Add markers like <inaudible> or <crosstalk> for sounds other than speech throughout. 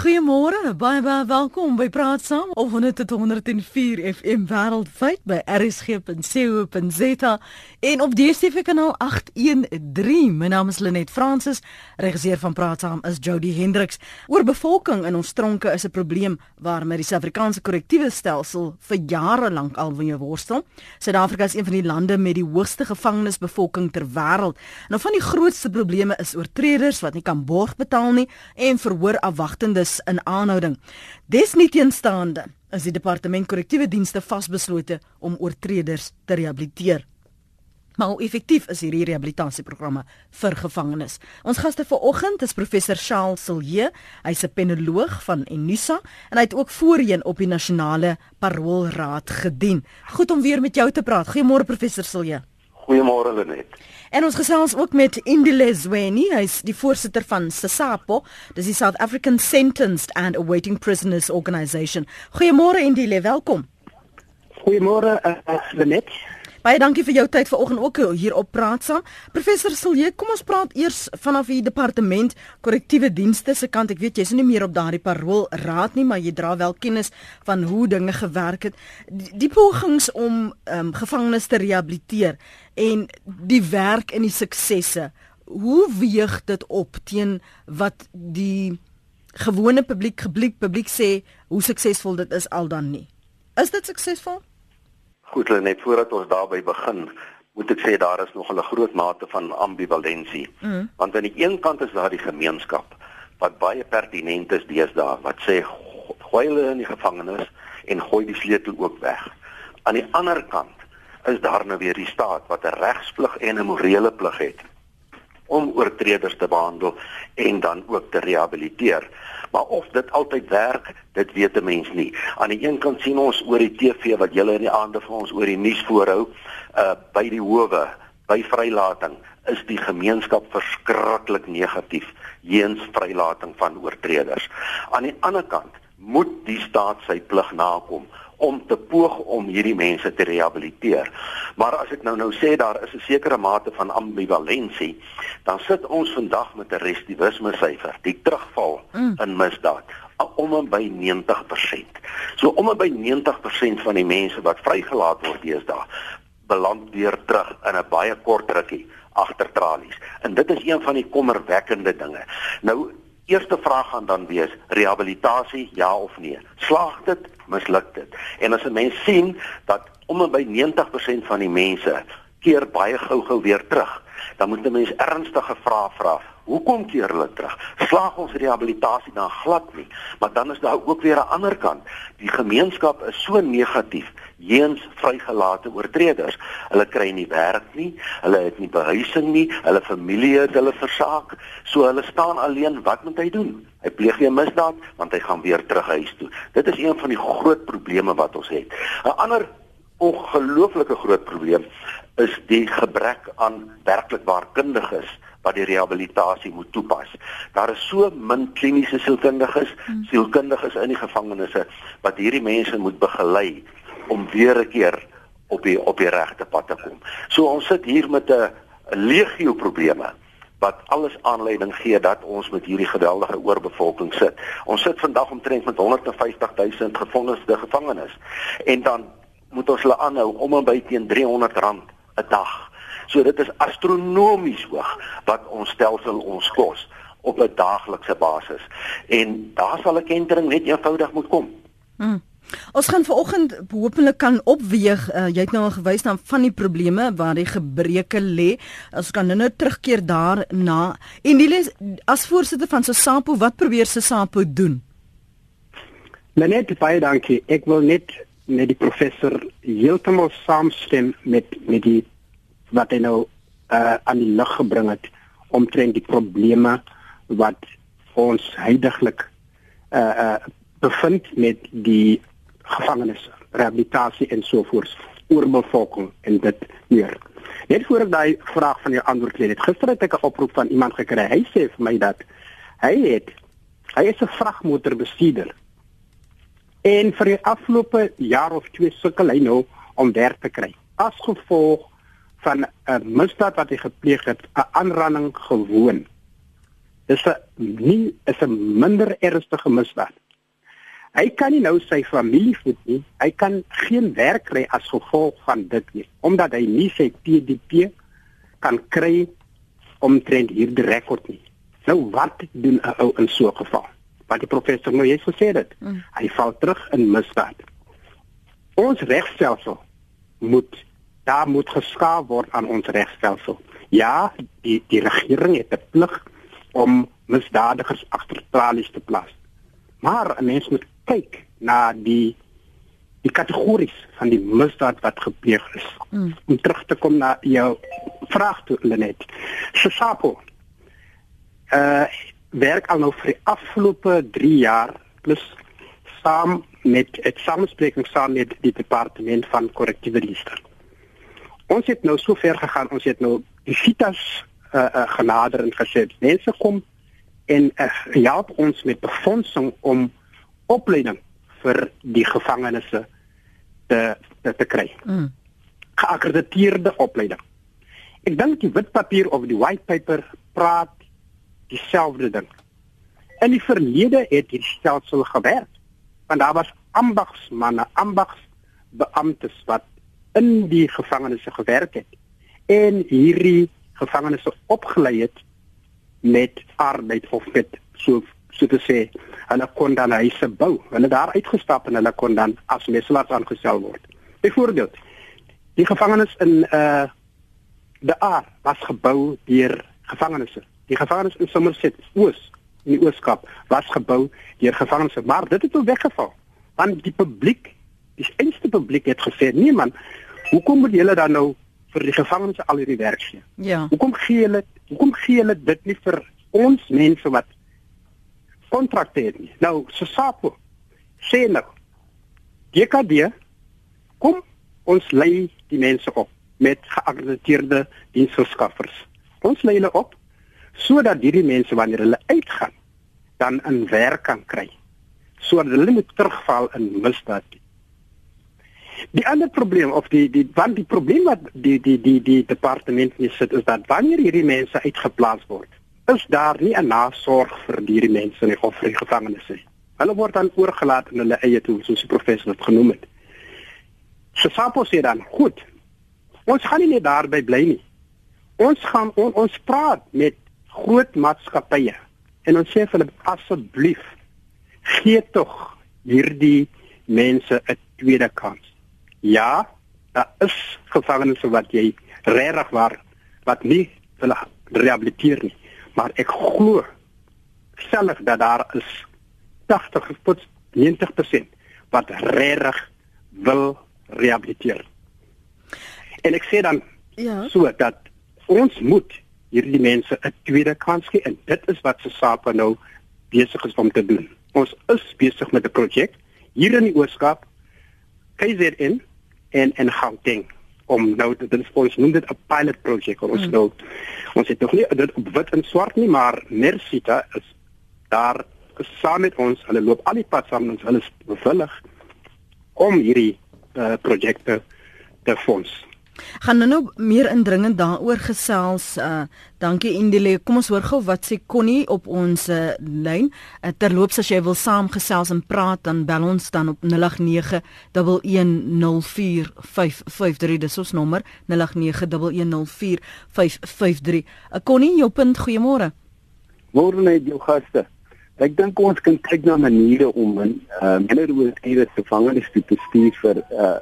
Goeiemôre, baie baie welkom by Praat Saam op 104 FM wêreldwyd by rsg.co.za en op DStv kanaal 813. My naam is Lenet Fransis, regisseur van Praat Saam is Jody Hendriks. Oorbevolking in ons tronke is 'n probleem waarmee die Suid-Afrikaanse korrektiewe stelsel vir jare lank al wil worstel. Suid-Afrika is een van die lande met die hoogste gevangenisbevolking ter wêreld. Nou van die grootste probleme is oortreders wat nie kan borg betaal nie en verhoor afwagtende is in aanhouding. Desnieteenstaande is die departement korrektiewe dienste vasbeslote om oortreders te rehabiliteer. Maar hoe effektief is hierdie rehabilitasieprogramme vir gevangenes? Ons gaste vanoggend is professor Charles Silje, hy's 'n penoloog van Unisa en hy het ook voorheen op die nasionale paroolraad gedien. Goed om weer met jou te praat. Goeiemôre professor Silje. Goeiemôre Lenet. En ons gesels ook met Indile Zweni, hy's die voorsitter van SASAPO, dis die South African Sentenced and Awaiting Prisoners Organisation. Goeiemôre Indile, welkom. Goeiemôre uh, Lenet. Baie dankie vir jou tyd vanoggend ook hier op praat saam. Professor Silje, kom ons praat eers vanaf die departement korrektiewe dienste se kant. Ek weet jy's nie meer op daardie parool raad nie, maar jy dra wel kennis van hoe dinge gewerk het. Die, die pogings om um, gevangenes te rehabiliteer en die werk en die suksesse. Hoe weeg dit op teen wat die gewone publiek publiek publiek sê hoe suksesvol dit is al dan nie? Is dit suksesvol? Goed, net voordat ons daarby begin, moet ek sê daar is nog 'n groot mate van ambivalensie. Mm. Want aan die een kant is daar die gemeenskap wat baie pertinent is deesdae wat sê gooi hulle in die gevangenis en gooi die sleutel ook weg. Aan die ander kant is daar nou weer die staat wat 'n regsplig en 'n morele plig het om oortreders te behandel en dan ook te rehabiliteer. Maar of dit altyd werk, dit weet 'n mens nie. Aan die een kant sien ons oor die TV wat julle in die aande vir ons oor die nuus voorhou, uh by die howe, by vrylating, is die gemeenskap verskriklik negatief heens vrylating van oortreders. Aan die ander kant moet die staat sy plig nakom om te poog om hierdie mense te rehabiliteer. Maar as ek nou nou sê daar is 'n sekere mate van ambivalensie, dan sit ons vandag met 'n residivisme syfer, die terugval mm. in misdaad om en by 90%. So om en by 90% van die mense wat vrygelaat word deesdae beland weer terug in 'n baie kort rukkie agter tralies. En dit is een van die kommerwekkende dinge. Nou eerste vraag gaan dan wees rehabilitasie ja of nee. Slaag dit, misluk dit. En as 'n mens sien dat om en by 90% van die mense keer baie gou-gou weer terug, dan moet 'n mens ernstige vrae vra. Hoekom keer hulle terug? Slaag ons rehabilitasie dan glad nie, maar dan is daar ook weer 'n ander kant. Die gemeenskap is so negatief heens vrygelate oortreders. Hulle kry nie werk nie, hulle het nie behuising nie, hulle familie het hulle versaak, so hulle staan alleen. Wat moet hy doen? Hy pleeg weer misdaad want hy gaan weer terug huis toe. Dit is een van die groot probleme wat ons het. 'n Ander ongelooflike groot probleem is die gebrek aan werklik waar kundiges wat die rehabilitasie moet toepas. Daar is so min kliniese sielkundiges, hmm. sielkundiges in die gevangenisse wat hierdie mense moet begelei om weer 'n keer op die op die regte pad te kom. So ons sit hier met 'n legio probleme wat alles aanleiding gee dat ons met hierdie geweldige oorbevolking sit. Ons sit vandag omtrent met 150 000 gevangensde gevangenes en dan moet ons hulle aanhou om en by teen 300 rand 'n dag. So dit is astronomies hoog wat ons stelsel ons kos op 'n daaglikse basis. En daar sal 'n kentering net eenvoudig moet kom. Hmm. Ons gaan vanoggend hopelik kan opweeg. Uh, jy het nou al gewys na van die probleme waar die gebreke lê. Ons kan nou terugkeer daarna. En die as voorsitter van Sosapo, wat probeer Sosapo doen? Net baie dankie. Ek wil net met die professor heeltemal saamstem met met die wat hy nou uh, aan die lig gebring het omtrent die probleme wat ons heidaglik uh uh bevind met die gevangenes, rehabilitasie en so voort, oorbevolking en dit meer. Net voor ek daai vraag van jou antwoord kry, het gister het ek 'n oproep van iemand gekry. Hy sê vir my dat hy het hy is 'n vragmotorbestuurder. En vir die afgelope jaar of twee sukkel hy nou om werk te kry. As gevolg van 'n misdaad wat hy gepleeg het, 'n aanranding gewoon. Dis 'n nie is 'n minder ernstige misdaad. Hy kan nie nou sy familie voed nie. Hy kan geen werk kry as gevolg van dit nie, omdat hy nie sy TDP kan kry omtrent hierdie rekord nie. Nou wat doen 'n ou in so 'n geval? Wat die professor nou net gesê het. Mm. Hy val terug in misdaad. Ons regstelsel moet daar moet geskaaf word aan ons regstelsel. Ja, die die regering het 'n plig om misdadigers agter tralies te plaas. Maar 'n mens moet kyk na die die kategories van die misdaad wat gepleeg is. Mm. Om terug te kom na jou vraag toe Lenet. Sesapo. Uh werk al nou vir die afgelope 3 jaar plus saam met het samenspreking saam met die departement van korrektiewe dienste. Ons het nou so ver gegaan, ons het nou die fitas uh, uh genader en gesê mense kom en uh, help ons met befondsing om opleiding vir die gevangenes te te, te kry. Mm. Geakkrediteerde opleiding. Ek dink die wit papier of die white paper praat dieselfde ding. In die verlede het hierdie stelsel gewerk. Want daar was ambagsmanne, ambagsbeamptes wat in die gevangenes gewerk het en hierdie gevangenes opgelei het met arbeid of met so so te sê hulle kon dan huise bou. Hulle daar uitgestap en hulle kon dan as meselaars aangestel word. Byvoorbeeld die gevangenes in uh die A was gebou deur gevangenes. Die gevangenes in Somerset Oos in die Ooskaap was gebou deur gevangenes, maar dit het al weggeval. Want die publiek, die enigste publiek het gesê, "Nee man, hoekom moet julle dan nou vir die gevangenes al hierdie werk gee?" Ja. Hoekom gee julle hoekom gee julle dit nie vir ons mense wat kontrakte het nie? Nou, so SAPO sê nou, DKD kom ons lei die mense op met geakkrediteerde diensverskaffers. Ons lei hulle op sodat hierdie mense wanneer hulle uitgaan dan 'n werk kan kry sodat hulle nie terugval in misdaad nie. Die ander probleem of die die want die probleem wat die die die die departement nie sit is dat wanneer hierdie mense uitgeplaas word is daar nie 'n nasorg vir hierdie mense nie of vir die gevangenes nie. Hulle word dan oorgelaat in hulle eie toe soos die professor het genoem het. Sesapo sê dan, goed, Ons gaan nie net daarby bly nie. Ons gaan on, ons praat met groot maatskappye en ons sê vir hulle asseblief gee tog hierdie mense 'n tweede kans. Ja, daar is gevangenes wat jy regtig waar wat nie wil rehabiliteer nie, maar ek glo self dat daar is 80 tot 90% wat regtig wil rehabiliteer. En ek sê dan ja. so dat ons moet hierdie mense 'n tweede kans gee en dit is wat Sesapa nou besig is om te doen. Ons is besig met 'n projek hier in die Ooskaap, KZN en en Gauteng om nou dit is ons noem dit 'n pilot projek ons hmm. nou ons het nog nie dit op wit en swart nie maar Mersita is daar saam met ons. Hulle loop al die pad saam met ons hulle is bewillig om hierdie uh, projekte te fonds gaan nou nou meer indringend daaroor gesels. Uh dankie Indile. Kom ons hoor gou wat sê Connie op ons uh, lyn. Uh, terloops as jy wil saamgesels en praat dan bel ons dan op 0891104553. Dis ons nommer 0891104553. Uh, Connie, jou punt, goeiemôre. Môre net jou gaste. Ek dink ons kan kyk na maniere om in uh minder oor hierdie gevangenes te bestuur vir uh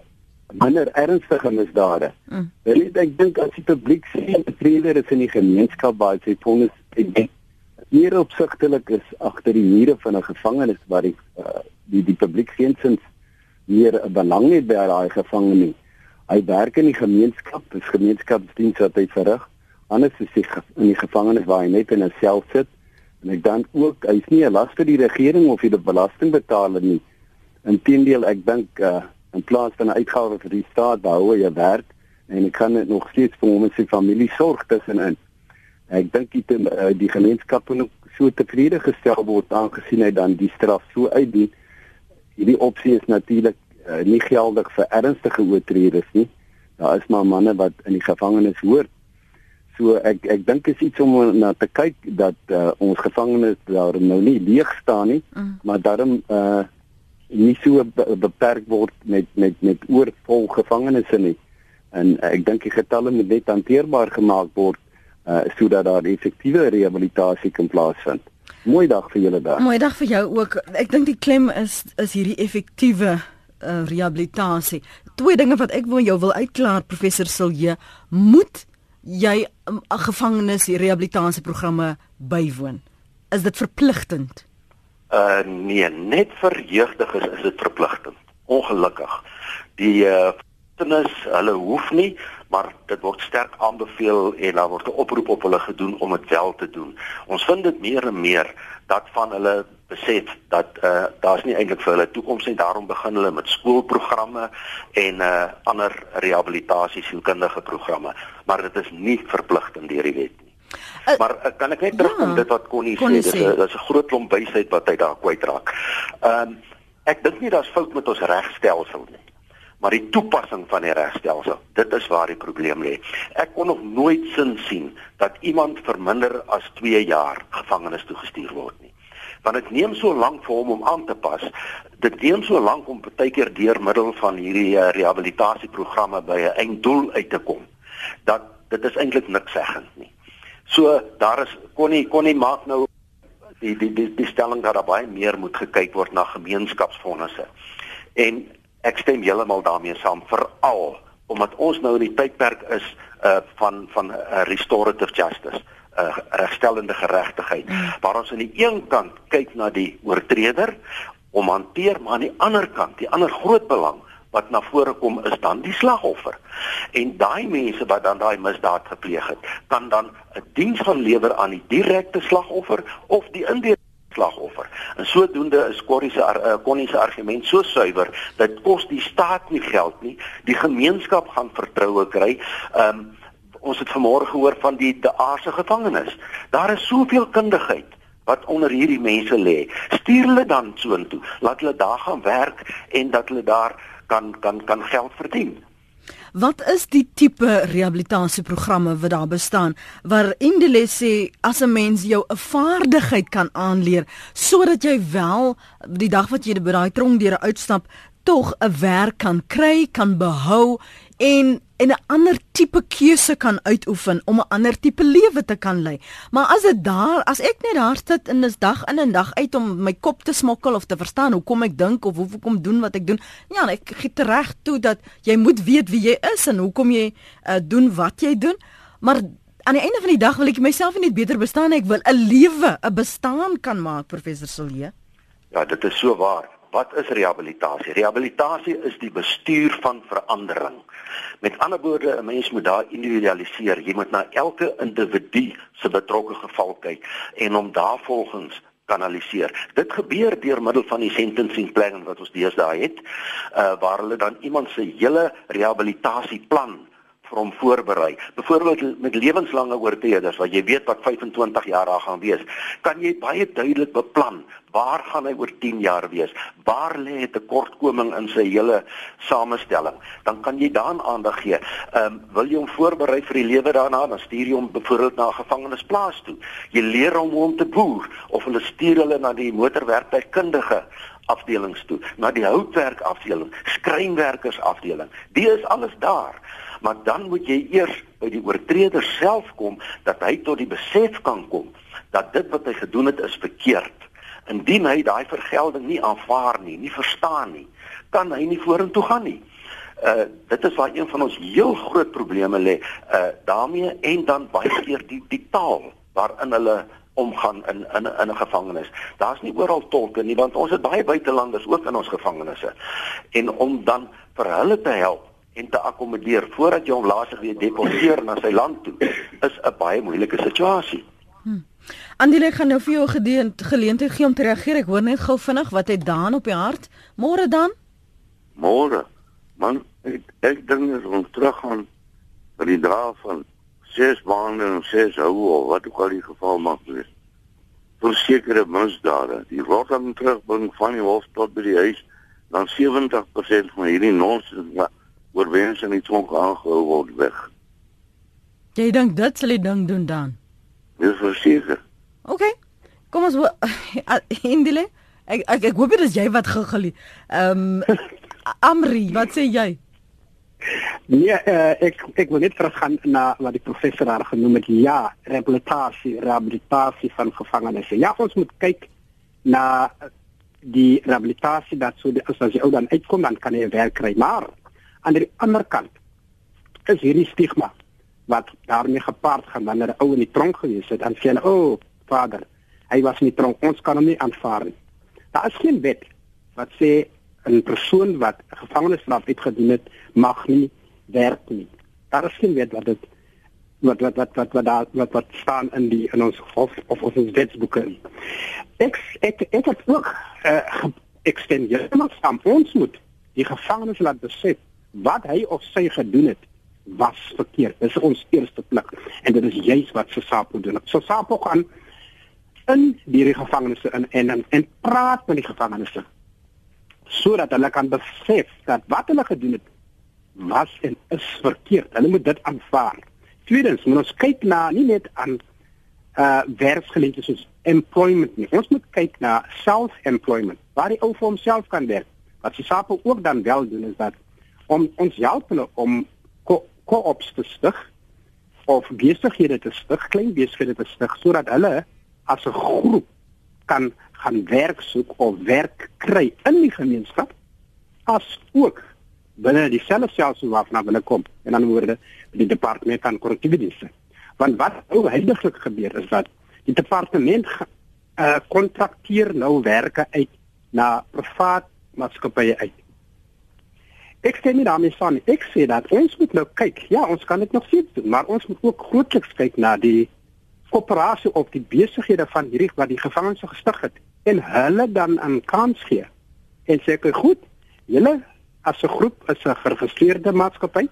minder ernstige misdade. Mm. Wel ek dink as die publiek sien 'n trailer is in die gemeenskap waar sy vonnis hier opsigtelik is agter die mure van 'n gevangenis waar die uh, die die publiek geensins hier 'n belang het by daai gevangene nie. Hy werk in die gemeenskap, dis gemeenskapsdiens wat hy verrig. Anders is hy in die gevangenis waar hy net in 'n sel sit. En ek dink ook hy's nie 'n las vir die regering of vir die belastingbetaler nie. Inteendeel, ek dink uh, in plaas van 'n uitgawe vir die staat behou jy werk en ek kan dit nog steeds vir hom en sy familie sorg tussenin. Ek dink dit uh, die gemeenskap moet so tevrede gestel word aangesien hy dan die straf so uitdien. Hierdie opsie is natuurlik uh, nie geldig vir ernstige oortreders nie. Daar is maar manne wat in die gevangenis hoort. So ek ek dink is iets om na te kyk dat uh, ons gevangenes daar nou nie leeg staan nie, mm. maar daarom uh nie so beperk word met met met oorvol gevangenes nie. En uh, ek dink die getalle moet net hanteerbaar gemaak word uh sodat daar effektiewe rehabilitasie kan plaasvind. Mooi dag vir julle daar. Mooi dag vir jou ook. Ek dink die klem is is hierdie effektiewe uh, rehabilitasie. Twee dinge wat ek wil jou wil uitklaar professor Silje, moet jy 'n um, gevangenes rehabilitasieprogramme bywoon? Is dit verpligtend? Uh nee, net vir jeugdiges is dit verpligtend. Ongelukkig. Die uh kinders, hulle hoef nie, maar dit word sterk aanbeveel en daar word 'n oproep op hulle gedoen om dit wel te doen. Ons vind dit meer en meer dat van hulle besef dat uh daar's nie eintlik vir hulle toekoms nie daarom begin hulle met skoolprogramme en uh ander rehabilitasie sielkundige programme maar dit is nie verpligtend deur die wet nie. Uh, maar uh, kan ek net terugkom ja, dit wat Connie sê dis 'n dis 'n groot klomp wysheid wat hy daar kwytraak. Ehm um, ek dink nie daar's fout met ons regstelsel nie. Maar die toepassing van die regstelsel, dit is waar die probleem lê. Ek kon nog nooit sin sien dat iemand vir minder as 2 jaar gevangenis toegestuur word nie want dit neem so lank vir hom om aan te pas. Dit neem so lank om baie keer deur middel van hierdie uh, rehabilitasieprogramme by 'n einddoel uit te kom. Dat dit is eintlik niks seggend nie. So daar is kon nie kon nie maak nou die die die, die stelling dat daar baie meer moet gekyk word na gemeenskapsfondse. En ek stem heeltemal daarmee saam veral omdat ons nou in die tydperk is uh van van uh, restorative justice uh, regstellende geregtigheid mm. waar ons aan die een kant kyk na die oortreder om hanteer maar aan die ander kant die ander groot belang wat na vore kom is dan die slagoffer. En daai mense wat dan daai misdaad gepleeg het, kan dan 'n diens gaan lewer aan die direkte slagoffer of die indirekte slagoffer. En sodoende is Corrie se uh, Connie se argument so suiwer dat kos die staat nie geld nie, die gemeenskap gaan vertroue kry. Ehm um, ons het vanmôre gehoor van die die aardse gevangenes. Daar is soveel kundigheid wat onder hierdie mense lê. Stuur hulle dan soontoe, laat hulle daar gaan werk en dat hulle daar kan kan kan geld verdien. Wat is die tipe rehabilitasieprogramme wat daar bestaan waar Indele sê as 'n mens jou 'n vaardigheid kan aanleer sodat jy wel die dag wat jy by daai tronk deur uitstap tog 'n werk kan kry, kan behou en en 'n ander tipe keuse kan uitoefen om 'n ander tipe lewe te kan lei. Maar as dit daar, as ek net daar sit en dis dag in en dag uit om my kop te smokkel of te verstaan hoekom ek dink of hoe kom doen wat ek doen, ja, ek gee reg toe dat jy moet weet wie jy is en hoekom jy uh, doen wat jy doen. Maar aan die einde van die dag wil ek myself net beter bestaan. Ek wil 'n lewe, 'n bestaan kan maak, professor Silje. Ja, dit is so waar. Wat is rehabilitasie? Rehabilitasie is die bestuur van verandering. Met ander woorde, 'n mens moet daar individualiseer. Jy moet na elke individu se betrokke geval kyk en hom daarvolgens kanaliseer. Dit gebeur deur middel van die sentencing plan wat ons deesdae het, uh waar hulle dan iemand se hele rehabilitasieplan vir hom voorberei. Byvoorbeeld met lewenslange oortreders wat jy weet wat 25 jaar daar gaan wees, kan jy baie duidelik beplan waar gaan hy oor 10 jaar wees? Waar lê 'n tekortkoming in sy hele samestelling? Dan kan jy daaraan aandag gee. Ehm um, wil jy hom voorberei vir die lewe daarna, dan stuur jy hom byvoorbeeld na 'n gevangenisplaas toe. Jy leer hom hoe om te boer of hulle stuur hulle na die motorwerktuigkundige afdelings toe, na die houtwerk afdeling, skrynwerkers afdeling. Die is alles daar maar dan moet jy eers by die oortreder self kom dat hy tot die besef kan kom dat dit wat hy gedoen het is verkeerd. Indien hy daai vergelding nie aanvaar nie, nie verstaan nie, kan hy nie vorentoe gaan nie. Uh dit is waar een van ons heel groot probleme lê. Uh daarmee en dan baie keer die die taal waarin hulle omgaan in in in 'n gevangenis. Daar's nie oral tolke nie want ons het baie buitelanders ook in ons gevangenisse. En om dan vir hulle te help en te akkommodeer voordat jy hom laasig weer deporteer na sy land toe is 'n baie moeilike situasie. Hmm. Andile gaan nou vir jou gedeend geleentheid gee om te reageer. Ek hoor net gou vinnig wat het daan op die hart. Môre dan? Môre. Man, ek ek dink as ons teruggaan by die dra van 6 maande en 6 hou of wat ook al die geval mag wees. Vir sekere misdade, die Rotterdam terugbring van die hof tot by die huis, dan 70% van hierdie nonsens oorwens en die tronk aangehou word weg. Jy dink dit sal die ding doen dan? Dis verseker. OK. Kom ons <laughs> Indile. Ek ek, ek hoop dit is jy wat gegil. Ehm um, <laughs> Amri, wat sê jy? Nee, uh, ek ek wil net teruggaan na wat die professor daar genoem het. Ja, rehabilitasie, rehabilitasie van gevangenes. Ja, ons moet kyk na die rehabilitasie dat so die, as jy ou dan uitkom dan kan jy werk kry. Maar aan die ander kant is hierdie stigma wat daarmee gepaard gaan wanneer 'n ou in die tronk gewees het en sê, "O, oh, vader, hy was in die tronk. Ons kan hom nie aanvaar nie." Daar is geen wet wat sê 'n persoon wat gevangenisstraf uitgedien het, mag nie werk nie. Daar is geen wet wat dit wat wat wat wat wat daar wat wat staan in die in ons hof of ons wetboeke. Ek ek ek het ook uh, extendie maar saam ons moet die gevangenes laat besef wat hy of sy gedoen het was verkeerd. Dis ons eerste plek en dit is juist wat Sasapo doen. Sasapo gaan in die gevangenes in en en, en praat met die gevangenes sodat hulle kan besef dat wat hulle gedoen het was en is verkeerd. Hulle moet dit aanvaar. Tweedens, moet ons kyk na nie net aan uh werksgeleenthede soos employment nie. Ons moet kyk na self-employment. Waar die ou vir homself kan werk. Wat die SAPO ook dan wel doen is dat om ons help hulle om ko-ops te stig of besighede te stig, klein besighede te stig sodat hulle as 'n groep kan gaan werk soek of werk kry in die gemeenskap as ook binne dieselfde stelsel waarna hulle kom en dan word die departement van korrektiewe dienste want wat nou heidaglik gebeur is dat die departement uh, kontrakteer nou werke uit na privaat maatskappye uit ek sê nie daarmee saam ek sê dat ons moet nou kyk. Ja ons kan dit nog steeds doen maar ons moet ook grootliks kyk na die koöperasie of die besighede van hierdie wat die gevangenes gestig het en hulle dan 'n kans gee. En sê ek goed. Julle as 'n groep is 'n geregistreerde maatskappy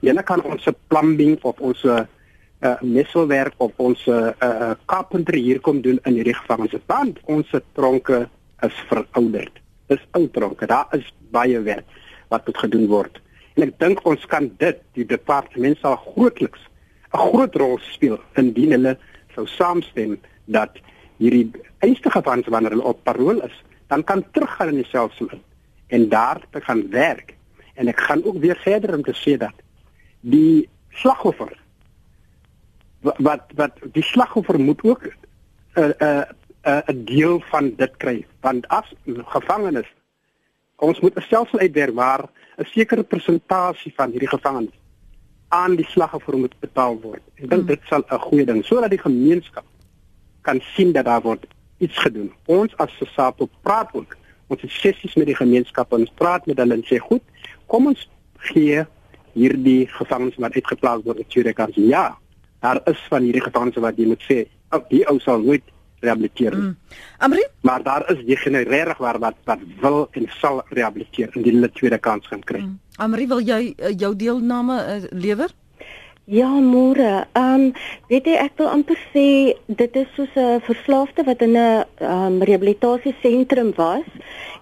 julle kan ons plumbing of ons uh, messelwerk of ons uh, uh, carpentry hier kom doen in hierdie gevangenes want ons tronke is verouderd. Is ou tronke. Daar is baie werk wat moet gedoen word en ek dink ons kan dit die departement sal grootliks 'n groot rol speel indien hulle sou saamstem dat hierdie einstige fans wanneer hulle op parol is, dan kan teruggaan in dieselfde in en daar te gaan werk. En ek gaan ook weer verder om te sê dat die slagoffer wat wat die slagoffer moet ook 'n uh, 'n uh, 'n uh, deel van dit kry want as gevangenes ons moet 'n stelsel uitwerk waar 'n sekere persentasie van hierdie gevangenes aan die slagoffer moet betaal word. Ek dink hmm. dit sal 'n goeie ding sodat die gemeenskap kan sien dat daar word iets gedoen. Ons as SAPO praat ook. Ons het sessies met die gemeenskap en ons praat met hulle en sê goed, kom ons gee hierdie gevangenes wat uitgeplaas word op Tjureka. Ja, daar is van hierdie gevangenes wat jy moet sê, oh, die ou sal nooit rehabiliteer. Mm. Amri? Maar daar is die generarig waar wat wat wil en sal rehabiliteer indien hulle tweede kans gaan kry. Mm. Amri, wil jy uh, jou deelname uh, lewer? Ja, môre. Ehm um, weet jy ek wil amper sê dit is soos 'n verslaafde wat in 'n ehm um, rehabilitasiesentrum was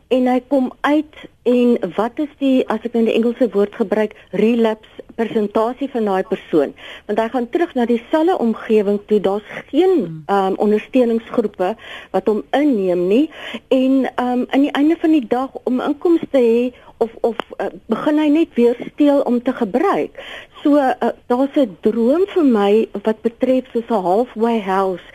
en hy kom uit en wat is die as ek nou die Engelse woord gebruik relapse persentasie van daai persoon? Want hy gaan terug na dieselfde omgewing toe. Daar's geen ehm um, ondersteuningsgroepe wat hom inneem nie. En ehm um, aan die einde van die dag om inkomste te hê of of uh, begin hy net weer steel om te gebruik. So uh, daar's 'n droom vir my wat betref so 'n halfway house.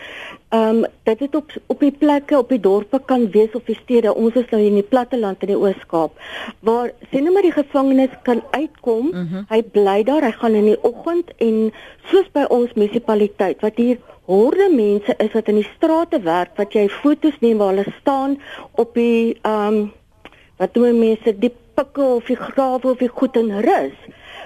Ehm um, dit het op op die plekke op die dorpe kan wees of die stede. Ons is nou in die platteland in die Oos-Kaap waar sien nou maar die gevangenes kan uitkom. Mm -hmm. Hy bly daar, hy gaan in die oggend en soos by ons munisipaliteit wat hier horde mense is wat in die strate werk wat jy fotos neem waar hulle staan op die ehm um, wat doen mense die pikke of die grawe of die goed in rus.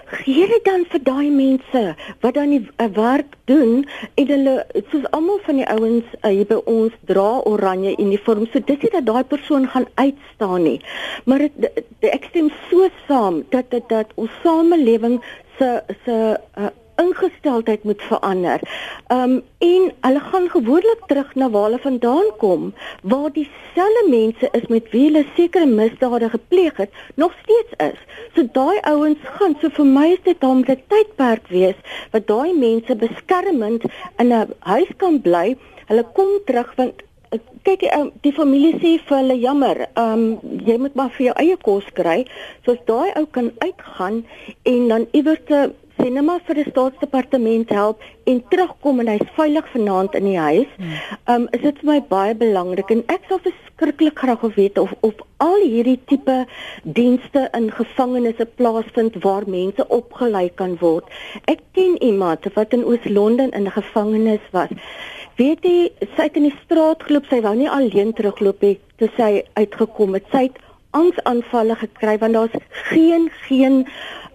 Gee dit dan vir daai mense wat dan die uh, werk doen en hulle soos almal van die ouens uh, hier by ons dra oranje uniform. So dis nie dat daai persoon gaan uitstaan nie. Maar dit ek stem so saam dat dat dat ons samelewing se se uh, ingesteldheid moet verander. Um en hulle gaan gewoonlik terug na waar hulle vandaan kom, waar dieselfde mense is met wie hulle sekere misdade gepleeg het, nog steeds is. So daai ouens gaan so vir my is dit om 'n tydperk wees wat daai mense beskermend in 'n huis kan bly. Hulle kom terug want kyk die, um, die familie sê vir hulle jammer, ehm um, jy moet maar vir jou eie kos kry. Soos daai ou kan uitgaan en dan iewers te sinema vir die staatsdepartement help en terugkom en hy's veilig vanaand in die huis. Ehm um, is dit vir my baie belangrik en ek sou verskriklik graag wil weet of of al hierdie tipe dienste in gevangenisse plaasvind waar mense opgelei kan word. Ek ken iemand wat in Oos-London in 'n gevangenis was weet jy sy het in die straat geloop sy wou nie alleen terugloop het toe sy uitgekom het sy het angsaanvalle gekry want daar's geen geen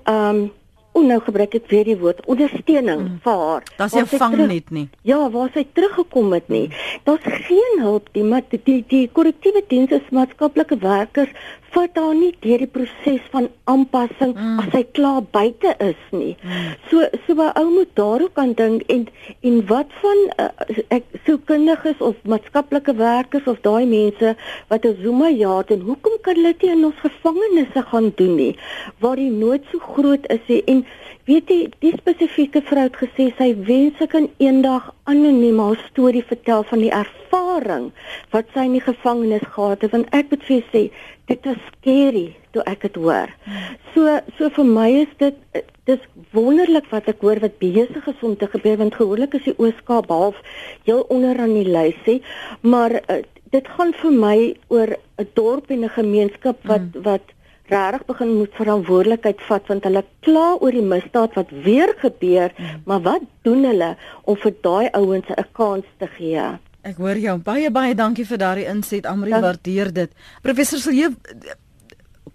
ehm um, O nou gebruik ek weer die woord ondersteuning mm. vir haar. Daar's nie vang net nie. Ja, waar sy teruggekom het nie. Daar's geen hulp nie, maar die die korrektiewe dienste maatskaplike werkers haar nie deur die proses van aanpassing mm. as sy klaar buite is nie. Mm. So so 'n ou moet daarop kan dink en en wat van uh, ek sou kundiges of maatskaplike werkers of daai mense wat 'n Zuma jaat en hoekom kan hulle dit in ons gevangenisse gaan doen nie waar die nood so groot is en weet jy die spesifieke vrou het gesê sy wens sy kan eendag anoniem haar storie vertel van die ervaring wat sy in die gevangenis gehad het want ek moet vir sê dit is scary toe ek dit hoor. So so vir my is dit dis wonderlik wat ek hoor wat besig is om te gebeur want gewoonlik is die Ooskaap half heel onder aan die lys sê, maar uh, dit gaan vir my oor 'n dorp en 'n gemeenskap wat mm. wat regtig begin moet verantwoordelikheid vat want hulle kla oor die misdaad wat weer gebeur, mm. maar wat doen hulle om vir daai ouens 'n kans te gee? Ek hoor jou baie baie dankie vir daardie inset Amri ja. waardeer dit. Professor Silje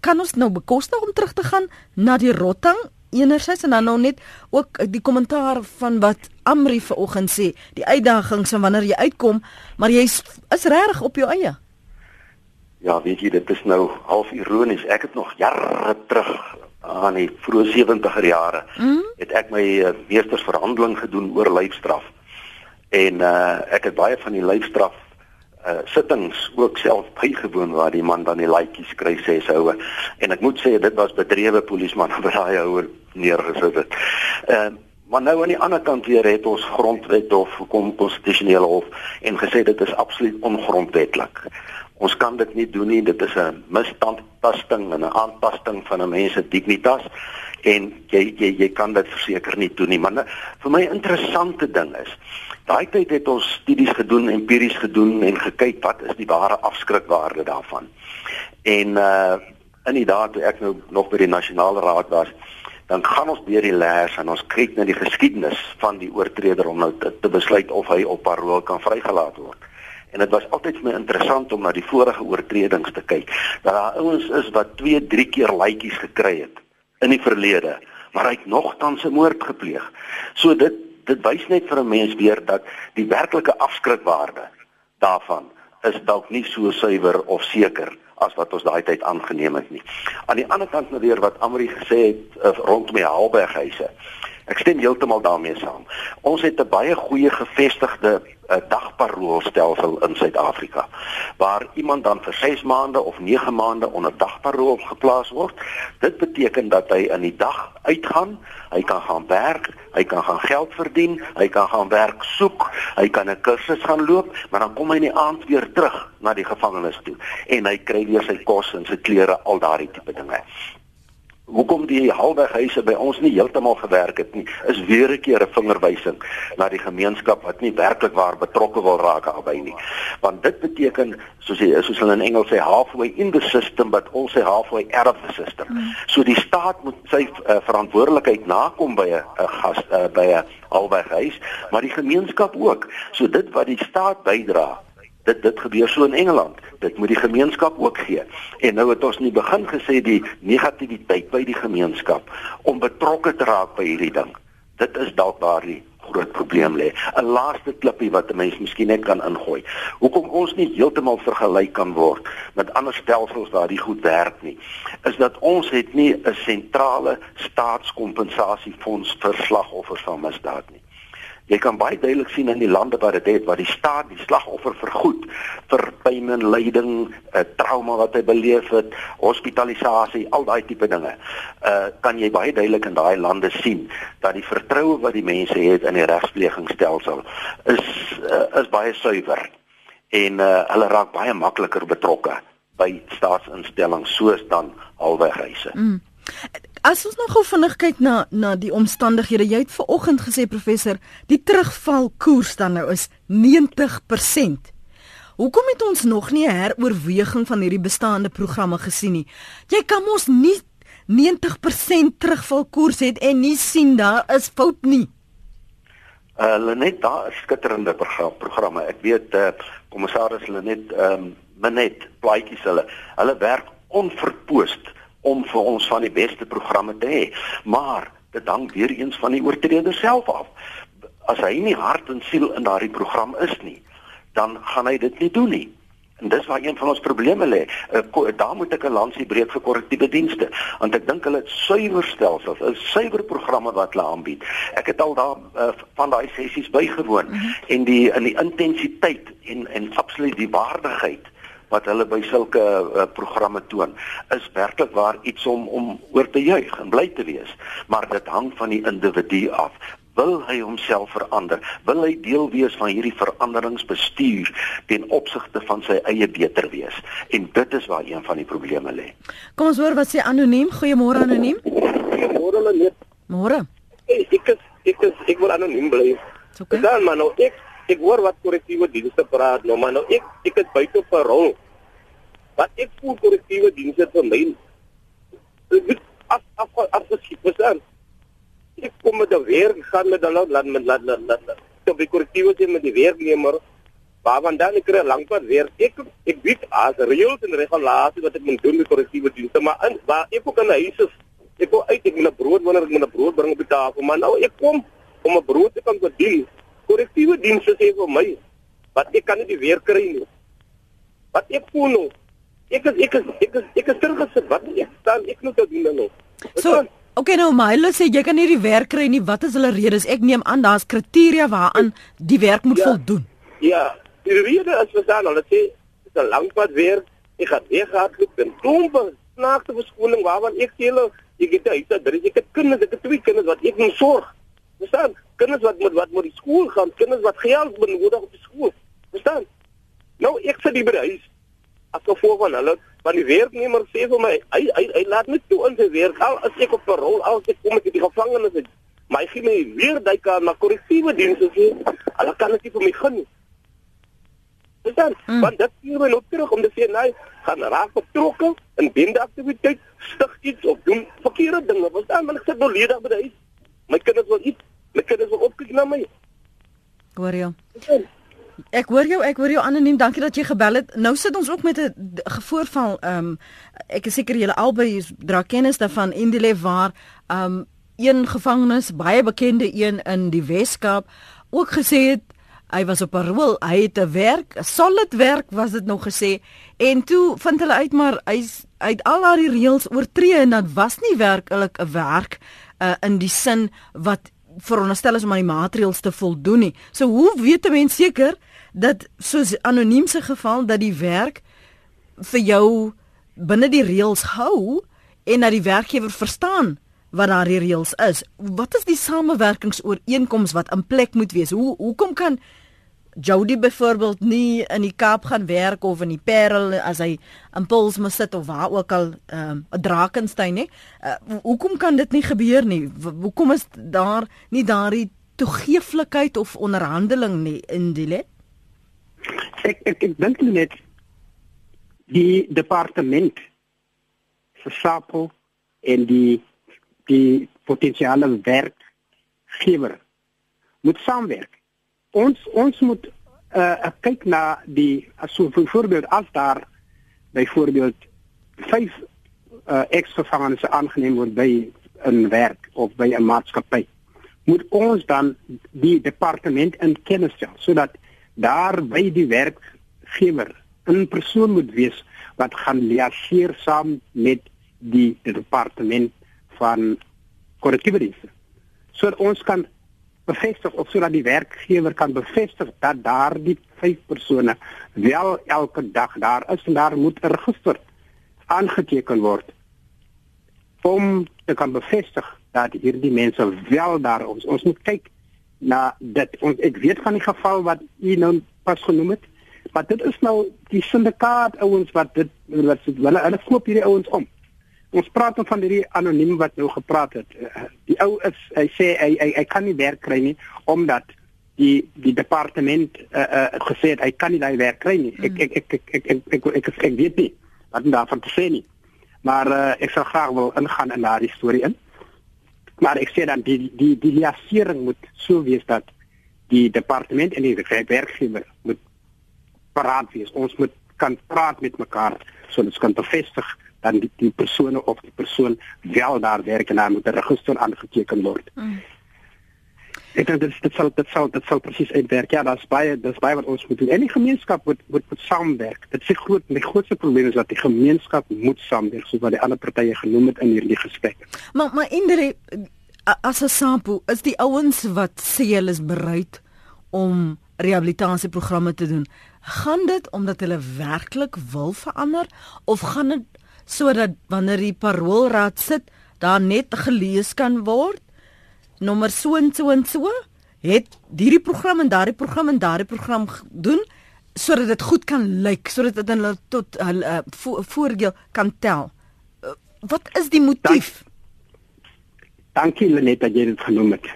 kan ons nou bekostig om terug te gaan na die rotting enerzijds en dan nou net ook die kommentaar van wat Amri vanoggend sê, die uitdagings en wanneer jy uitkom, maar jy is, is reg op jou eie. Ja, weet jy, dit is nou half ironies. Ek het nog jare terug aan die vroeë 70er jare mm? het ek my uh, meestersverhandeling gedoen oor lyfstraf en uh, ek het baie van die lyfstraf uh, sittings ook self bygewoon waar die man dan die laaitjies kry sê soue en ek moet sê dit was bedrewe polisman <laughs> wat daai ouer neergesit het. Ehm uh, maar nou aan die ander kant weer het ons grondwet of kom konstitusionele hof en gesê dit is absoluut ongrondwetlik. Ons kan dit nie doen nie. Dit is 'n misstandtasting en 'n aantasting van 'n mens se dignitas en jy jy jy kan dit verseker nie doen nie. Maar nou, vir my interessante ding is Daai tyd het ons studies gedoen, empiries gedoen en gekyk wat is die ware afskrikwaarde daarvan. En uh in die daad toe ek nou nog by die nasionale raad was, dan gaan ons deur die leers en ons kyk na die geskiedenis van die oortreder om nou te, te besluit of hy op parol kan vrygelaat word. En dit was altyd vir my interessant om na die vorige oortredings te kyk. Dat daar ouens is wat 2, 3 keer laaitjies gekry het in die verlede, maar hy het nogtans 'n moord gepleeg. So dit dit wys net vir 'n mens weer dat die werklike afskrikwaarde daarvan is dalk nie so suiwer of seker as wat ons daai tyd aangeneem het nie. Aan die ander kant nou weer wat Amri gesê het uh, rondom die Haalberghuise. Ek stem heeltemal daarmee saam. Ons het 'n baie goeie gevestigde 'n dagparoolstelsel in Suid-Afrika waar iemand dan vir 6 maande of 9 maande onder dagparool geplaas word. Dit beteken dat hy in die dag uitgaan, hy kan gaan werk, hy kan gaan geld verdien, hy kan gaan werk soek, hy kan 'n kursus gaan loop, maar dan kom hy in die aand weer terug na die gevangenis toe en hy kry weer sy kos en sy klere, al daardie tipe dinge hoekom die halweghuise by ons nie heeltemal gewerk het nie, is weer 'n keer 'n vingerwysing na die gemeenskap wat nie werklik waar betrokke wil raak daarbey nie. Want dit beteken soos jy soos hulle in Engels sê halfway in the system but also halfway out of the system. Hmm. So die staat moet sy uh, verantwoordelikheid nakom by 'n gas uh, by 'n halweghuis, maar die gemeenskap ook. So dit wat die staat bydra dit dit gebeur so in Engeland. Dit moet die gemeenskap ook gee. En nou het ons nie begin gesê die negativiteit by die gemeenskap om betrokke te raak by hierdie ding. Dit is dalk waar die groot probleem lê. 'n Laaste klippie wat 'n mens miskien net kan ingooi. Hoekom ons nie heeltemal vergelyk kan word met ander stelsels waar dit goed werk nie, is dat ons het nie 'n sentrale staatskompensasiefonds vir slagoffers van misdaad nie. Jy kan baie duidelik sien in die lande waar dit het waar die staat die slagoffer vergoed vir pyn en lyding, 'n uh, trauma wat hy beleef het, hospitalisasie, al daai tipe dinge. Uh kan jy baie duidelik in daai lande sien dat die vertroue wat die mense het in die regsplegingsstelsel is uh, is baie suiwer en uh hulle raak baie makliker betrokke by staatsinstellings soos dan alwegreise. Mm. As ons nog gou vinnig kyk na na die omstandighede, jy het ver oggend gesê professor, die terugvalkoers dan nou is 90%. Hoekom het ons nog nie heroorweging van hierdie bestaande programme gesien nie? Jy kan mos nie 90% terugvalkoers het en nie sien daar is fout nie. Uh, hulle net daar skitterende programme. Ek weet uh, kommissaris hulle net ehm um, net plaatjies hulle. Hulle werk onverpoost om vir ons van die beste programme te hê. Maar dit hang weer eens van die oortreder self af. As hy nie hart en siel in daardie program is nie, dan gaan hy dit nie doen nie. En dis waar een van ons probleme lê. Uh, daar moet ek 'n lansie breek vir korrektiewe dienste, want ek dink hulle het suiwer stelsels, 'n suiwer programme wat hulle aanbied. Ek het al daar uh, van daai sessies bygewoon mm -hmm. en die in die intensiteit en en absoluut die waardigheid wat hulle by sulke uh, programme toon is werklik waar iets om om oor te juig en bly te wees. Maar dit hang van die individu af. Wil hy homself verander? Wil hy deel wees van hierdie veranderingsbestuur ten opsigte van sy eie beter wees? En dit is waar een van die probleme lê. Kom ons hoor wat sê anoniem. Goeiemôre anoniem. Goeiemôre Lenet môre. Ek is ek is ek wil anoniem bly. Okay. dan maar nou ek ek hoor wat korrektiewe dienste praat nou maar nou ek ek is buite 'n rol. Wat ek voel korrektiewe dienste vir my dit as as as geskik was dan ek kom met die werk gaan met hulle laat met laat laat laat so die korrektiewe sê met die werknemer waar van dan kry lankpad weer. Ek ek weet as reëls en regulasies wat ek moet doen met korrektiewe dienste maar in waar ek ook in 'n huis is ek wil uit ek moet 'n brood wanneer ek moet 'n brood bring op die tafel maar nou ek kom om 'n brood te kan verdien dienste sê vir my wat ek kan nie die weer kry nie. Wat ek voel nou. Ek is ek is ek is ek is teruggesit. Wat ek staan ek moet doen nou. So Oké okay, nou maar hulle sê jy kan nie die werk kry nie. Wat is hulle redes? Ek neem aan daar's kriteria waaraan die werk moet ja, voldoen. Ja, die rede is verstaan hulle sê dit is 'n lang pad weer. Ek gaan weer gehardloop en klompe snaakse verskoning waarvan ek sê hulle ek het huis daar, ek het kinders, ek het twee kinders wat ek moet sorg. Verstaan? Kinders wat moet wat moet die skool gaan, kinders wat geld benodig op die skool. Verstaan? Nou ek sit hier by die huis. As gevolg van hulle van die werknemer sê vir my, hy hy, hy laat my toe in sy werk al as ek op parol al ek kom ek die gevangenes uit. Maar hy gee my weer daai kan na korrektiewe dienste sê. Hulle kan dit vir my gun. Verstaan? Mm. Want dit hier my loop terug om te sê nee, gaan raak betrokke in bende aktiwiteit, stig iets of doen verkeerde dinge. Verstaan? Want ek sit nou ledig by die huis. My kinders wil iets, my kinders wil opkyk na my. Hoor jy? Ek hoor jou, ek hoor jou anoniem. Dankie dat jy gebel het. Nou sit ons ook met 'n gevoorval. Ehm um, ek is seker julle albei dra kennis daarvan in die lewe waar ehm um, een gevangenes, baie bekende een in die Weskaap ook gesê het hy was op 'n rol, hy het 'n werk, 'n solid werk was dit nog gesê en toe vind hulle uit maar hy's uit al daai reëls oortree en dan was nie werklik 'n werk uh, in die sin wat veronderstel is om aan die maatreëls te voldoen nie. So hoe weet 'n mens seker dat soos anoniem se geval dat die werk vir jou binne die reëls hou en dat die werkgewer verstaan wat daardie reëls is. Wat is die samewerkingsooreenkoms wat in plek moet wees? Hoe hoekom kan Jody byvoorbeeld nie in die Kaap gaan werk of in die Parel as hy impuls moet sit of waar ook al ehm, um, Drakensberg nie. Uh, hoekom kan dit nie gebeur nie? Hoekom is daar nie daardie toegeeflikheid of onderhandeling nie in die let? Ek ek, ek dink net die departement versakel en die die potensiale werkgewer moet saamwerk ons ons moet uh kyk na die as so byvoorbeeld as daar byvoorbeeld vyf uh eksgevangenes aangeneem word by 'n werk of by 'n maatskappy moet ons dan die departement in kennis stel sodat daar by die werkgewer 'n persoon moet wees wat gaan liaseer saam met die departement van korrektiewe dienste. Sodat ons kan bevestig of sodat die werkgewer kan bevestig dat daardie vyf persone wel elke dag daar is en daar moet 'n register aangeteken word om te kan bevestig dat hierdie mense wel daar ons ons moet kyk na dit. Ons ek weet van die geval wat u nou pas genoem het maar dit is nou die syndikaat ouens wat dit wat hulle hulle koop hierdie ouens om ons praat dan van hierdie anoniem wat nou gepraat het. Eh, die ou is hy sê hy hy, hy kan nie werk kry nie omdat die die departement uh, uh, gesê het hy kan nie daai werk kry nie. Ek ek ek ek ek ek, ek, ek, ek, ek weet nie wat daarvan te sê nie. Maar uh, ek sal graag wil ingaan in daardie storie in. Maar ek sê dan die die die liasering moet so wees dat die departement en die werkgewer moet paraat wees. Ons moet kan praat met mekaar sodat ons kan bevestig dan die, die persone of die persoon wel daar werk en daar moet 'n register aangeteken word. Mm. Ek dink dit dit sal dit sal dit sal presies uitwerk. Ja, daar's baie daar's baie wat ons moet doen. En die gemeenskap moet moet moet saamwerk. Dit is groot die grootste probleem is dat die gemeenskap moet saamwerk soos wat die ander partye genoem het in hierdie gesprek. Maar maar indere as 'n sample is die ouens wat sê hulle is bereid om rehabilitasieprogramme te doen. Gaan dit omdat hulle werklik wil verander of gaan dit sodat wanneer die paroolraad sit, daar net gelees kan word. Nommer so en so en so het hierdie program en daardie program en daardie program doen sodat dit goed kan lyk, sodat dit hulle tot hulle uh, vo voordeel kan tel. Uh, wat is die motief? Dank, dankie Lenet dat jy dit genoem het.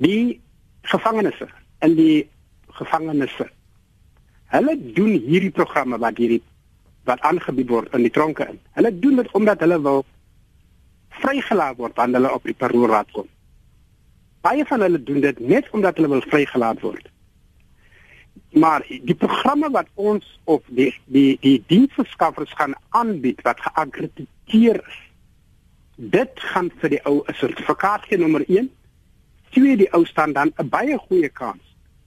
Die gevangenes en die gevangenes hulle doen hierdie programme wat hierdie wat aangebied word in die tronke in. Hulle doen dit omdat hulle wil vrygelaat word wanneer hulle op die paroolraad kom. Baie van hulle doen dit net omdat hulle wil vrygelaat word. Maar die programme wat ons of die die die diensverskaffers gaan aanbied wat geakkrediteer is. Dit gaan vir die ou 'n sertifikaat gee nommer 1. Twee die ou staan dan 'n baie goeie kans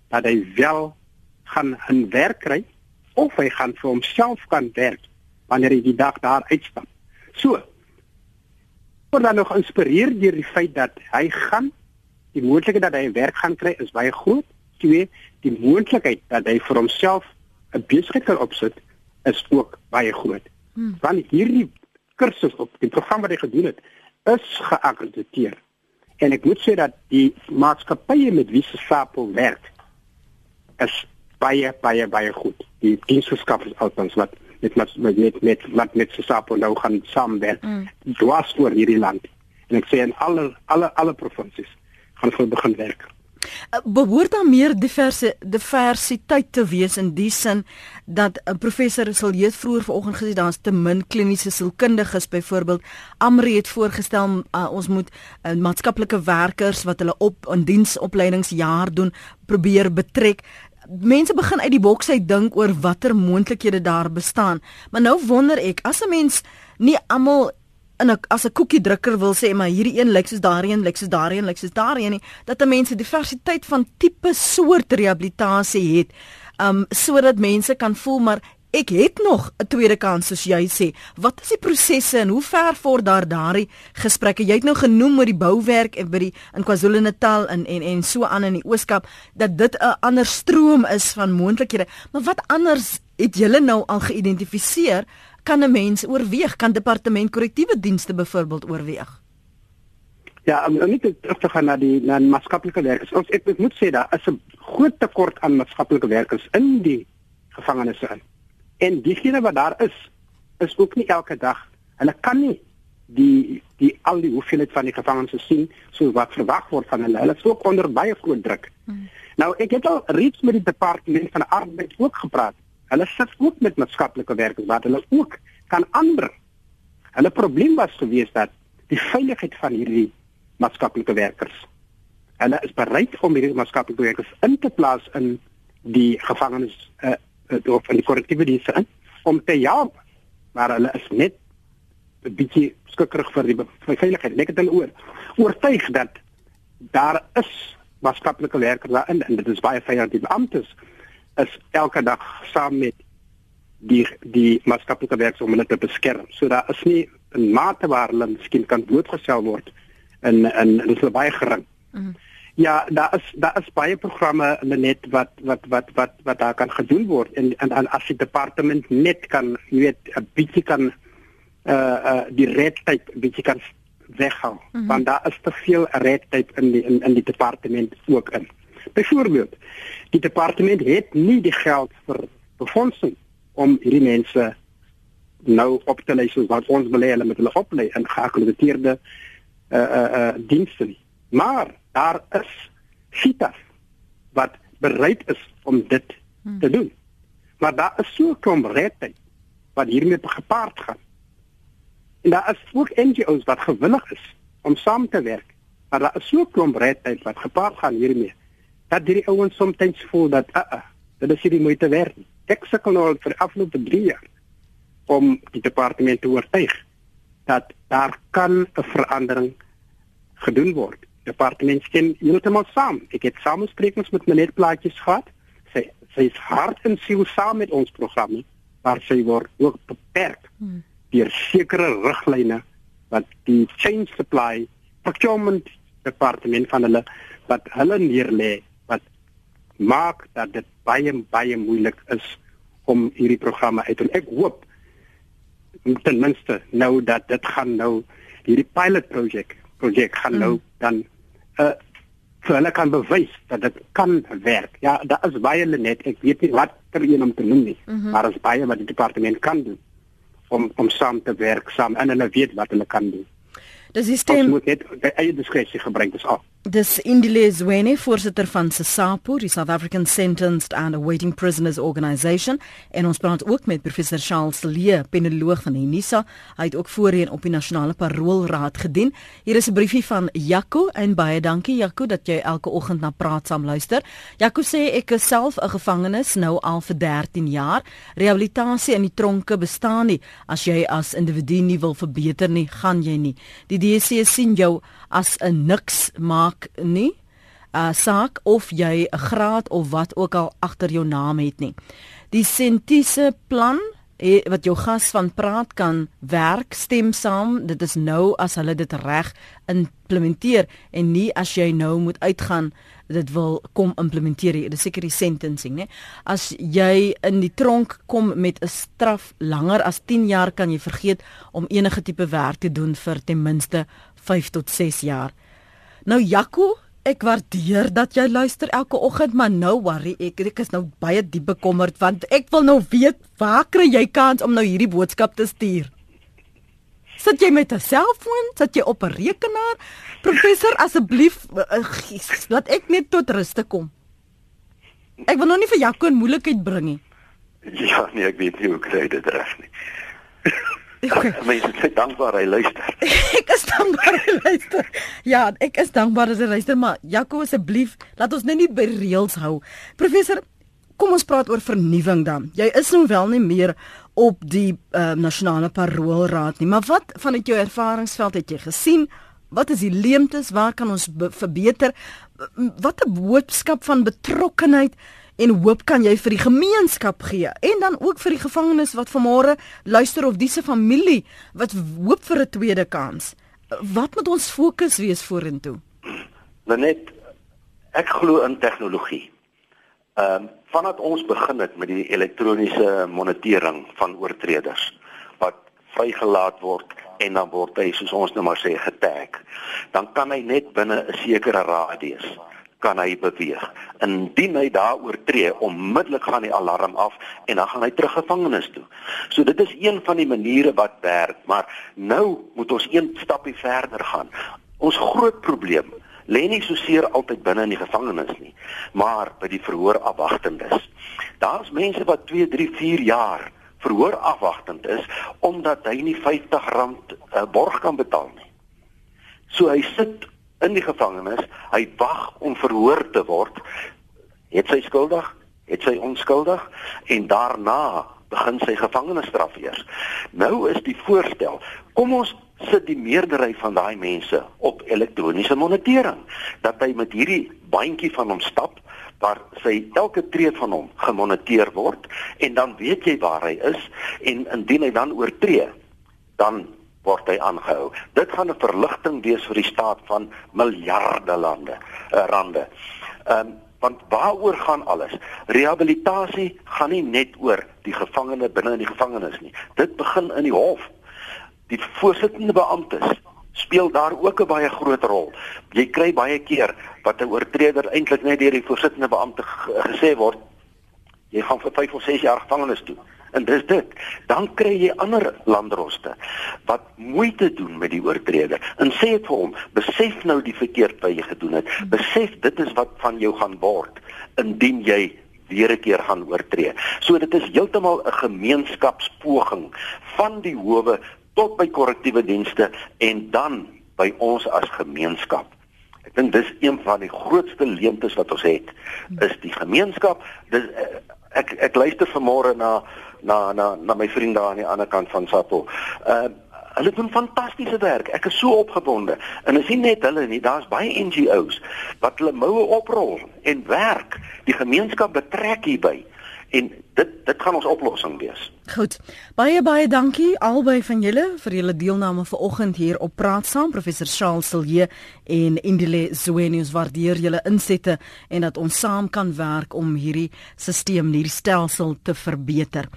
dat hy wel gaan 'n werk kry of hy gaan vir homself kan werk wanneer hy die dag daar uitstap. So word dan nog geïnspireer deur die feit dat hy gaan die moontlikheid dat hy 'n werk gaan kry is baie groot. Twee, die moontlikheid dat hy vir homself 'n besigheid kan opsit is ook baie groot. Hmm. Want hierdie kursus op die program wat hy gedoen het, is geakkrediteer. En ek moet sê dat die maatskappye met wie se SAPO werk is baie baie baie goed. Die diensverskaffers althans wat met met met met wat met SAPO nou gaan saamwerk. Mm. Dwars oor hierdie land. En ek sê in alle alle alle provinsies gaan hulle begin werk. Uh, behoort daar meer diverse diversiteit te wees in die sin dat 'n uh, professor sal jy vroeër vanoggend gesê daar's te min kliniese sielkundiges byvoorbeeld Amri het voorgestel uh, ons moet uh, maatskaplike werkers wat hulle op in diensopleidingsjaar doen probeer betrek mense begin uit die boks uit dink oor watter moontlikhede daar bestaan. Maar nou wonder ek, as 'n mens nie almal in 'n as 'n koekie drukker wil sê maar hierdie een lyk soos daardie een lyk soos daardie een lyk soos daardie een nie, dat 'n mens 'n diversiteit van tipe soort rehabilitasie het, um sodat mense kan voel maar Ek het nog 'n tweede kans soos jy sê. Wat is die prosesse en hoe ver voor daar daardie gesprekke? Jy het nou genoem oor die bouwerk en by die in KwaZulu-Natal en en en so aan in die Ooskaap dat dit 'n ander stroom is van moontlikhede. Maar wat anders het julle nou al geïdentifiseer kan 'n mens oorweeg? Kan departement korrektiewe dienste byvoorbeeld oorweeg? Ja, om net terug te gaan na die na maatskaplike werkers. Ons ek moet sê daar is 'n groot tekort aan maatskaplike werkers in die gevangenisse in. En diegene wat daar is, is ook nie elke dag. Hulle kan nie die die al die hoeveelheid van die gevangenes sien so wat verwag word van hulle. Hulle is ook onder baie groot druk. Hmm. Nou ek het al reeds met die departement van arbeid ook gepraat. Hulle sit ook met maatskaplike werkers wat hulle ook kan ander. Hulle probleem was gewees dat die veiligheid van hierdie maatskaplike werkers. Hulle is bereid om hierdie maatskaplike werkers in te plaas in die gevangenes uh, uh, of in die korrektiewe dienste in om te help maar hulle is net 'n bietjie skikkerig vir die vir veiligheid net hulle oor oortuig dat daar is maatskaplike werkers daarin en dit is baie dat die beamptes is elke dag saam met die die maatskaplike werkers om hulle te beskerm. So daar is nie 'n mate waar hulle miskien kan blootgestel word en en dit is baie gering. Mm -hmm. Ja, daar is daar is baie programme net wat wat wat wat wat daar kan gedoen word en en, en as die departement net kan, jy weet, 'n bietjie kan uh uh die redtyd bietjie kan weghou. Mm -hmm. Want daar is te veel redtyd in die in, in die departement ook in. Byvoorbeeld, die departement het nie die geld vir befondsing om hierdie mense nou op te lei soos wat ons belê hulle met hulle oplei in geakkrediteerde uh uh, uh dienste nie. Maar daar is fitas wat bereid is om dit hmm. te doen. Maar daar is so 'n klomp redtyd wat hiermee gepaard gaan. En daar is ook NGO's wat gewillig is om saam te werk. Maar daar is so 'n klomp redtyd wat gepaard gaan hiermee. Dat hierdie ouens soms voel dat uh uh, dit is nie moeite werd. Ek sukkel nou al vir afgelope 3 jaar om die departement te oortuig dat daar kan 'n verandering gedoen word. Departement stem heeltemal saam. Ek het samesprekings met meneer Plaatjes gehad. Sy sy is hard en siel saam met ons programme, maar sy word ook beperk hmm. deur sekere riglyne wat die change supply procurement departement van hulle wat hulle neerlê wat maak dat dit baie baie moeilik is om hierdie programme uit te ek hoop ten minste nou dat dit gaan nou hierdie pilot projek projek gaan mm. nou dan uh vir hulle kan bewys dat dit kan werk. Ja, daar is baie net ek weet nie wat ter een om te noem nie, mm -hmm. maar daar is baie wat die departement kan doen om om saam te werk saam en hulle weet wat hulle kan doen. Dis die stem Ons moet net eie diskresie gebruik dis al. Dis Indile Zwene, voorsitter van SASAPO, die South African Sentenced and Awaiting Prisoners Organisation, en ons praat ook met professor Charles Lee, penoloog van Unisa. Hy het ook voorheen op die Nasionale Paroolraad gedien. Hier is 'n briefie van Jaco en baie dankie Jaco dat jy elke oggend na Praat saam luister. Jaco sê ek is self 'n gevangenes nou al vir 13 jaar. Rehabilitasie in die tronke bestaan nie. As jy as individu nie wil verbeter nie, gaan jy nie. Die DSC sien jou as 'n niks maak nie 'n uh, saak of jy 'n graad of wat ook al agter jou naam het nie. Die sentiese plan he, wat jou gas van praat kan werk stem saam. Dit is nou as hulle dit reg implementeer en nie as jy nou moet uitgaan dit wil kom implementeer dit is seker die sentencing nê as jy in die tronk kom met 'n straf langer as 10 jaar kan jy vergeet om enige tipe werk te doen vir ten minste 5 tot 6 jaar. Nou Jaco, ek waardeer dat jy luister elke oggend, maar nou worry ek, ek is nou baie diep bekommerd want ek wil nou weet waar kry jy kans om nou hierdie boodskap te stuur? Sit jy met 'n selfoon? Sit jy op 'n rekenaar? Professor, asseblief, uh, laat ek net tot rus te kom. Ek wil nou nie vir Jaco 'n moeilikheid bring nie. Ja, nee, ek weet nie hoe kry dit reg nie. Okay. Mense sê dankbaar hy luister. <laughs> ek is dankbaar hy luister. Ja, ek is dankbaar dat hy luister, maar Jaco asseblief, laat ons net nie by reëls hou. Professor, kom ons praat oor vernuwing dan. Jy is nou wel nie meer op die uh, nasionale paroolraad nie, maar wat vanuit jou ervaringsveld het jy gesien? Wat is die leemtes? Waar kan ons verbeter? Wat 'n boodskap van betrokkenheid en hoop kan jy vir die gemeenskap gee en dan ook vir die gevangenes wat vanmôre luister of dis 'n familie wat hoop vir 'n tweede kans. Wat moet ons fokus wees vorentoe? Net ek glo in tegnologie. Ehm um, vandat ons begin het met die elektroniese monitering van oortreders wat vrygelaat word en dan word hy soos ons nou maar sê getag, dan kan hy net binne 'n sekere radius kan hy beweeg. Indien hy daar oortree, onmiddellik gaan die alarm af en dan gaan hy terug gevangenis toe. So dit is een van die maniere wat werk, maar nou moet ons een stapie verder gaan. Ons groot probleem lê nie so seer altyd binne in die gevangenis nie, maar by die verhoor afwagtendes. Daar's mense wat 2, 3, 4 jaar verhoor afwagtend is omdat hy nie R50 'n uh, borg kan betaal nie. So hy sit in die gevangenis, hy wag om verhoor te word. Het sy skuldig? Het sy onskuldig? En daarna begin sy gevangenisstraf eers. Nou is die voorstel, kom ons sit die meerderheid van daai mense op elektroniese monitering dat hy met hierdie bandjie van hom stap waar sy elke tree van hom gemoniteer word en dan weet jy waar hy is en indien hy dan oortree dan word hy aangehou. Dit gaan 'n verligting wees vir die staat van miljarde lande uh, rande. Ehm um, want waaroor gaan alles? Rehabilitasie gaan nie net oor die gevangene binne in die gevangenis nie. Dit begin in die hof die voorsittende beamptes speel daar ook 'n baie groot rol. Jy kry baie keer wat 'n oortreder eintlik net deur die voorsittende beampte gesê word jy gaan vir 5 of 6 jaar gevangenis toe. En dis dit. Dan kry jy ander landroste wat moeite doen met die oortreder en sê dit vir hom, besef nou die verkeerd wat jy gedoen het. Besef dit is wat van jou gaan word indien jy weer 'n keer gaan oortree. So dit is heeltemal 'n gemeenskapspoging van die howe tot by korrektiewe dienste en dan by ons as gemeenskap. Ek dink dis een van die grootste leemtes wat ons het is die gemeenskap. Dis eh, ek ek luister vanmôre na na na na my vriende aan die ander kant van Sato. Uh hulle doen fantastiese werk. Ek is so opgewonde. En is nie net hulle nie, daar's baie NGO's wat hulle moue oprol en werk. Die gemeenskap betrek hierby en dit dit gaan ons oplossing wees. Goed. Baie baie dankie albei van julle vir julle deelname vanoggend hier op Praat Saam professor Charles Silje en Indile Zwenius waardeer julle insette en dat ons saam kan werk om hierdie stelsel, hierdie stelsel te verbeter.